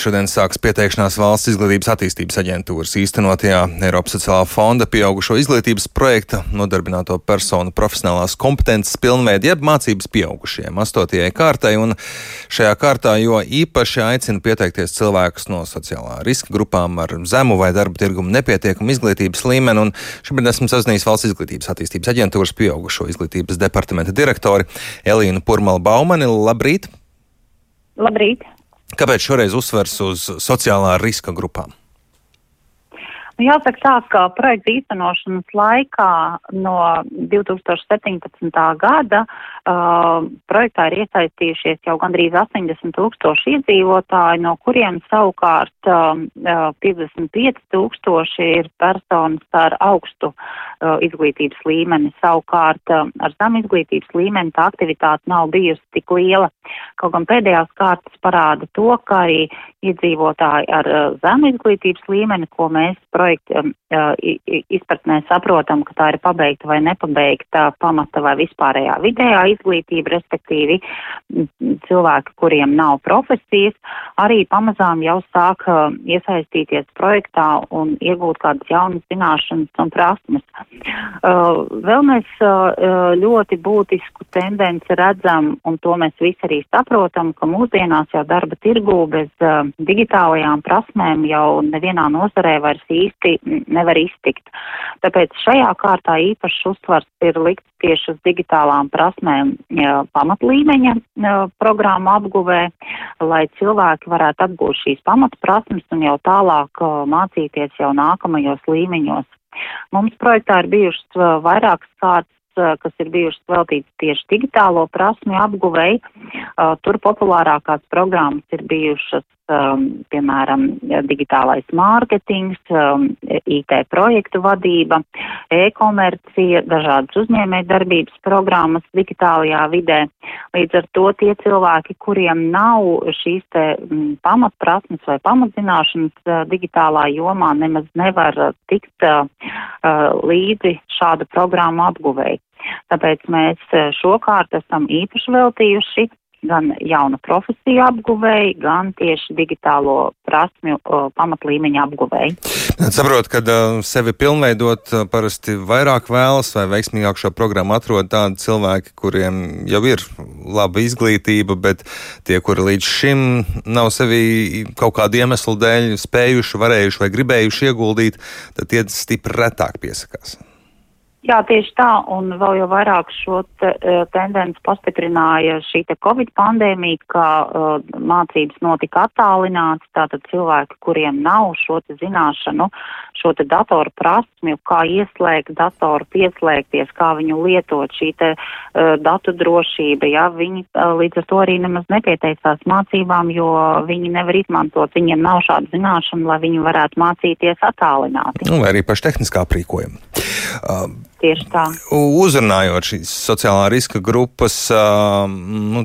šodien sāks pieteikšanās valsts izglītības attīstības aģentūras īstenotajā Eiropas sociālā fonda pieaugušo izglītības projekta nodarbināto personu profesionālās kompetences pilnveidi jeb mācības pieaugušiem astotajai kārtai, un šajā kārtā jo īpaši aicina pieteikties cilvēkus no sociālā riska grupām ar zemu vai darba tirgumu nepietiekumu izglītības līmeni, un šobrīd esmu sazinājies valsts izglītības attīstības aģentūras pieaugušo izglītības departamenta direktori Elīnu Purmalu Baumani. Labrīt! Labrīt! Kāpēc šoreiz uzsvers uz sociālā riska grupām? Nu, jāsaka tā, ka projekta īstenošanas laikā no 2017. gada uh, projektā ir iesaistījušies jau gandrīz 80 tūkstoši iedzīvotāji, no kuriem savukārt uh, 55 tūkstoši ir personas ar augstu uh, izglītības līmeni. Savukārt uh, ar zem izglītības līmeni tā aktivitāte nav bijusi tik liela. Kaut gan pēdējās kārtas parāda to, ka arī iedzīvotāji ar uh, zemu izglītības līmeni, ko mēs projektā projekta um, izpratnē saprotam, ka tā ir pabeigta vai nepabeigta pamata vai vispārējā vidējā izglītība, respektīvi cilvēki, kuriem nav profesijas, arī pamazām jau sāk iesaistīties projektā un iegūt kādas jaunas zināšanas un prasmes. Vēl mēs ļoti būtisku tendenci redzam, un to mēs visi arī saprotam, ka mūsdienās jau darba tirgū bez digitālajām prasmēm jau nevienā nozarē vairs īsti īsti nevar iztikt. Tāpēc šajā kārtā īpašs uzsvars ir likts tieši uz digitālām prasmēm pamatlīmeņa programmu apguvē, lai cilvēki varētu apgūt šīs pamatprasmes un jau tālāk mācīties jau nākamajos līmeņos. Mums projektā ir bijušas vairākas kārtas kas ir bijušas veltītas tieši digitālo prasmju apguvēji. Tur populārākās programmas ir bijušas piemēram, digitālais mārketings, IT projektu vadība, e-komercija, dažādas uzņēmē darbības programmas digitālajā vidē. Līdz ar to tie cilvēki, kuriem nav šīs te pamatprasmes vai pamatzināšanas digitālā jomā, nemaz nevar tikt līdzi šādu programmu apguvēji. Tāpēc mēs šo kārtu esam īpaši veltījuši gan jaunu profesiju apguvēji, gan tieši digitālo prasmju pamatlīmeņa apguvēji. Saprotu, ka uh, sevi pilnveidot uh, parasti vairāk vēlas vai veiksmīgāk šo programmu atrod tādi cilvēki, kuriem jau ir laba izglītība, bet tie, kuri līdz šim nav sevi kaut kādu iemeslu dēļ spējuši, varējuši vai gribējuši ieguldīt, tad tie stipri retāk piesakās. Jā, tieši tā, un vēl jau vairāk šo te, e, tendenci pastiprināja šī te Covid pandēmija, ka uh, mācības notika attālināts, tātad cilvēki, kuriem nav šo te zināšanu, šo te datoru prasmju, kā ieslēgt datoru, pieslēgties, kā viņu lietot, šī te uh, datu drošība, jā, viņi uh, līdz ar to arī nemaz nepieteicās mācībām, jo viņi nevar izmantot, viņiem nav šāda zināšana, lai viņi varētu mācīties attālināti. Nu, vai arī paši tehniskā aprīkojuma. Tieši tā. Uzrunājot šīs sociālā riska grupas, nu,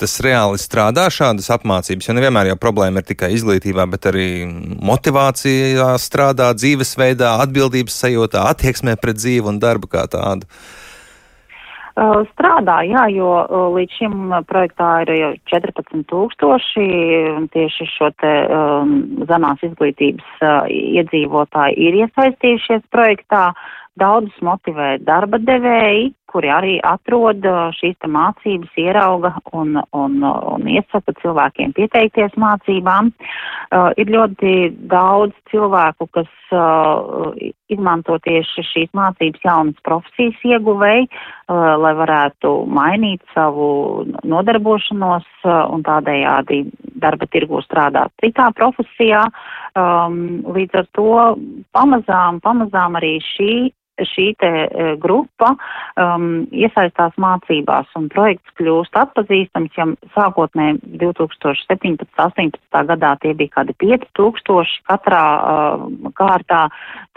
tas reāli strādā šādas apmācības, jo nevienmēr jau problēma ir tikai izglītībā, bet arī motivācijā strādā, dzīvesveidā, atbildības sajūtā, attieksmē pret dzīvi un darbu kā tādu. Strādā, jā, jo līdz šim projektā ir jau 14 tūkstoši tieši šo te um, zemās izglītības uh, iedzīvotāji ir iesaistījušies projektā. Uh, Daudzus motivē darba devēji, kuri arī atrod uh, šīs mācības, ierauga un, un, un iesaka cilvēkiem pieteikties mācībām. Uh, ir ļoti daudz cilvēku, kas uh, izmanto tieši šīs mācības jaunas profesijas ieguvēji, uh, lai varētu mainīt savu nodarbošanos uh, un tādējādi darba tirgu strādāt citā profesijā. Um, līdz ar to pamazām, pamazām arī šī šī te e, grupa um, iesaistās mācībās un projekts kļūst atpazīstams, ja sākotnē 2017. 18. gadā tie bija kādi 5000 katrā uh, kārtā,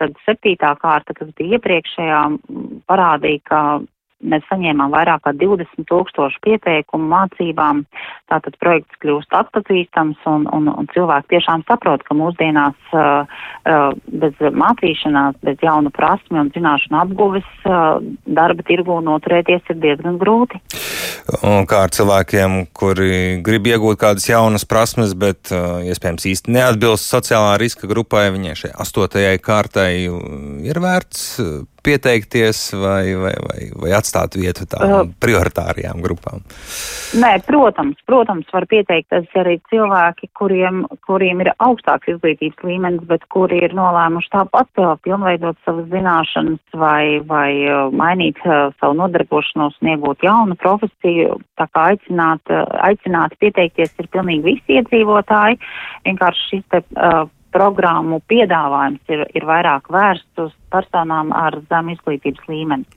tad septītā kārta, kas bija iepriekšējā, parādīja, ka mēs saņēmām vairāk kā 20 tūkstošu pieteikumu mācībām. Tātad projekts kļūst atpazīstams un, un, un cilvēki tiešām saprot, ka mūsdienās uh, uh, bez mācīšanās, bez jaunu prasmi un zināšanu apguves uh, darba tirgu noturēties ir diezgan grūti. Un kā ar cilvēkiem, kuri grib iegūt kādas jaunas prasmes, bet uh, iespējams īsti neatbilst sociālā riska grupai, viņai šai astotajai kārtai ir vērts pieteikties vai, vai, vai, vai atstāt vietu tām uh, prioritārajām grupām? Nē, protams, protams, var pieteikties arī cilvēki, kuriem, kuriem ir augstāks izglītības līmenis, bet kuri ir nolēmuši tāpat pilnveidot savas zināšanas vai, vai mainīt savu nodarbošanos un iegūt jaunu profesiju. Tā kā aicināt, aicināt pieteikties ir pilnīgi visi iedzīvotāji. Vienkārši šis te uh, programmu piedāvājums ir, ir vairāk vērsts uz personām ar zemu izglītības līmeni.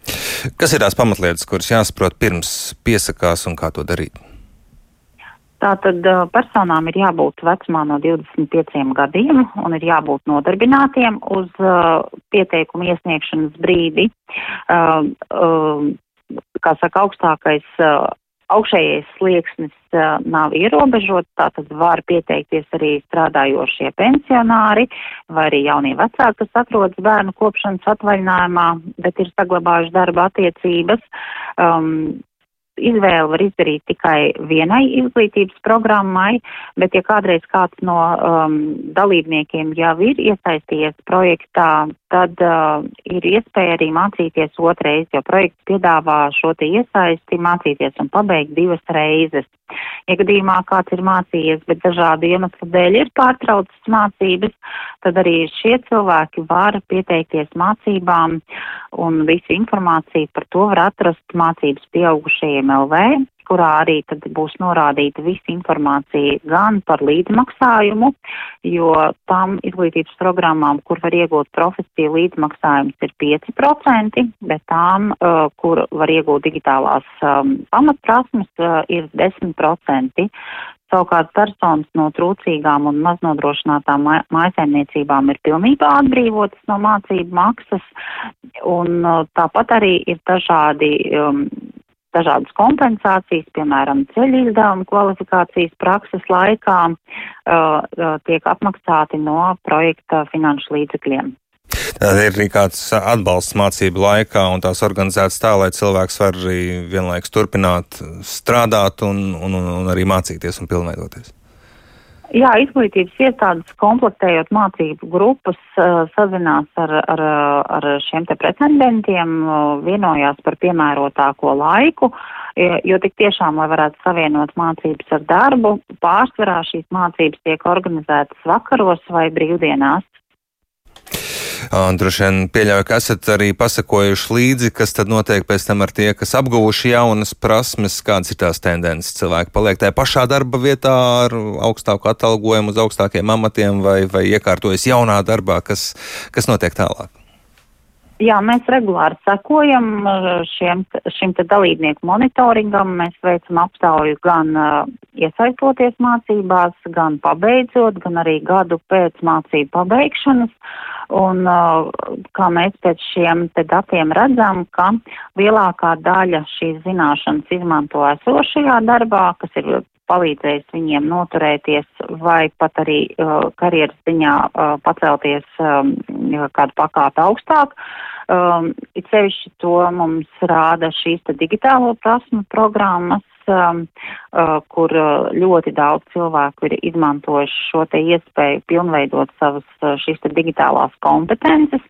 Kas ir tās pamatlietas, kuras jāsaprot pirms piesakās un kā to darīt? Tātad personām ir jābūt vecumā no 25 gadiem un ir jābūt nodarbinātiem uz uh, pieteikumu iesniegšanas brīdi. Uh, uh, kā saka, augstākais augšējais slieksnis uh, nav ierobežots, tātad var pieteikties arī strādājošie pensionāri vai arī jaunie vecāki, kas atrodas bērnu kopšanas atvaļinājumā, bet ir saglabājuši darba attiecības. Um, izvēli var izdarīt tikai vienai izglītības programmai, bet ja kādreiz kāds no um, dalībniekiem jau ir iesaistījies projektā, tad uh, ir iespēja arī mācīties otrais, jo projekts piedāvā šo te iesaisti mācīties un pabeigt divas reizes. Ja gadījumā kāds ir mācījies, bet dažādu iemeslu dēļ ir pārtraucis mācības, tad arī šie cilvēki var pieteikties mācībām un visu informāciju par to var atrast mācības pieaugušajiem LV kurā arī tad būs norādīta visa informācija gan par līdzmaksājumu, jo tam izglītības programmām, kur var iegūt profesiju, līdzmaksājums ir 5%, bet tām, uh, kur var iegūt digitālās um, pamatprasmes, uh, ir 10%. Savukārt personas no trūcīgām un maznodrošinātām mājsaimniecībām ir pilnībā atbrīvotas no mācību maksas, un uh, tāpat arī ir dažādi um, dažādas kompensācijas, piemēram, ceļu izdevumu kvalifikācijas prakses laikā uh, uh, tiek apmaksāti no projekta finanšu līdzekļiem. Tad ir arī kāds atbalsts mācību laikā, un tās organizētas tā, lai cilvēks var arī vienlaikus turpināt strādāt un, un, un arī mācīties un pilnveidoties. Jā, izglītības iestādes komplektējot mācību grupas sazinās ar, ar, ar šiem te pretendentiem, vienojās par piemērotāko laiku, jo tik tiešām, lai varētu savienot mācības ar darbu, pārsvarā šīs mācības tiek organizētas vakaros vai brīvdienās. Droši vien pieļauju, ka esat arī pasakojuši līdzi, kas tad notiek pēc tam ar tie, kas apguvuši jaunas prasmes, kādas ir tās tendences. Cilvēki paliek tajā pašā darba vietā ar augstāku atalgojumu, uz augstākiem amatiem vai, vai iekārtojas jaunā darbā, kas, kas notiek tālāk. Jā, mēs regulāri sekojam šiem, šim dalībnieku monitoringam. Mēs veicam aptauju gan uh, iesaistoties mācībās, gan pabeidzot, gan arī gadu pēc mācību pabeigšanas. Un kā mēs pēc šiem te datiem redzam, ka lielākā daļa šīs zināšanas izmanto esošajā darbā, kas ir palīdzējis viņiem noturēties vai pat arī uh, karjeras ziņā uh, pacelties um, kādu pakāpi augstāk. Um, it sevišķi to mums rāda šīs digitālo prasmu programmas, kur uh, ļoti daudz cilvēku ir izmantojuši šo te iespēju pilnveidot savas uh, šīs te digitālās kompetences,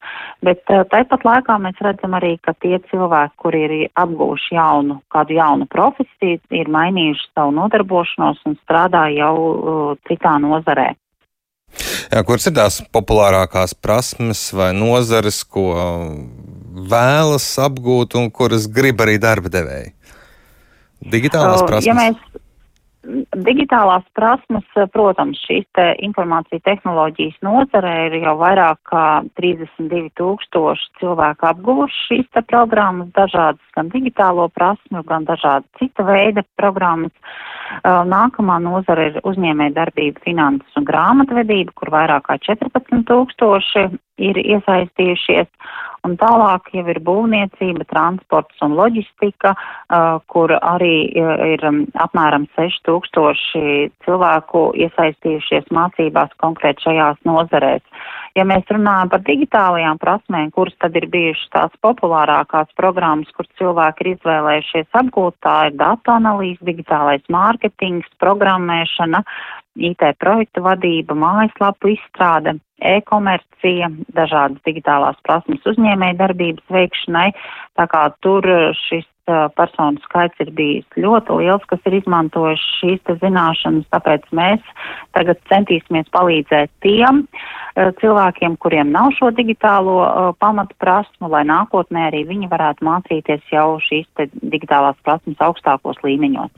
bet uh, tāpat laikā mēs redzam arī, ka tie cilvēki, kuri ir apgūši jaunu, kādu jaunu profesiju, ir mainījuši savu nodarbošanos un strādā jau uh, citā nozarē. Jā, kuras ir tās populārākās prasmes vai nozares, ko vēlas apgūt un kuras grib arī darba devēji? Digitālās prasmes. Ja mēs, digitālās prasmes, protams, šīs te informācija tehnoloģijas nozarē ir jau vairāk kā 32 tūkstoši cilvēku apguvuši šīs te programmas, dažādas gan digitālo prasmu, gan dažādas cita veida programmas. Nākamā nozara ir uzņēmē darbība finanses un grāmatvedība, kur vairāk kā 14 tūkstoši ir iesaistījušies. Un tālāk jau ir būvniecība, transports un loģistika, uh, kur arī ir um, apmēram 6000 cilvēku iesaistījušies mācībās konkrēt šajās nozarēs. Ja mēs runājam par digitālajām prasmēm, kuras tad ir bijušas tās populārākās programmas, kur cilvēki ir izvēlējušies apgūt, tā ir datu analīze, digitālais mārketings, programmēšana, IT projektu vadība, mājaslapu izstrāde, e-komercija, dažādas digitālās prasmes uzņēmēja darbības veikšanai. Tā kā tur šis personu skaits ir bijis ļoti liels, kas ir izmantojuši šīs zināšanas, tāpēc mēs tagad centīsimies palīdzēt tiem cilvēkiem, kuriem nav šo digitālo pamatu prasmu, lai nākotnē arī viņi varētu mācīties jau šīs digitālās prasmes augstākos līmeņos.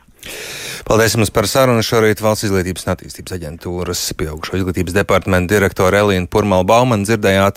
Paldies jums par sarunu. Šorīt Valsts izglītības un attīstības aģentūras pieaugušo izglītības departamenta direktora Elīna Purmala Baumana dzirdējāt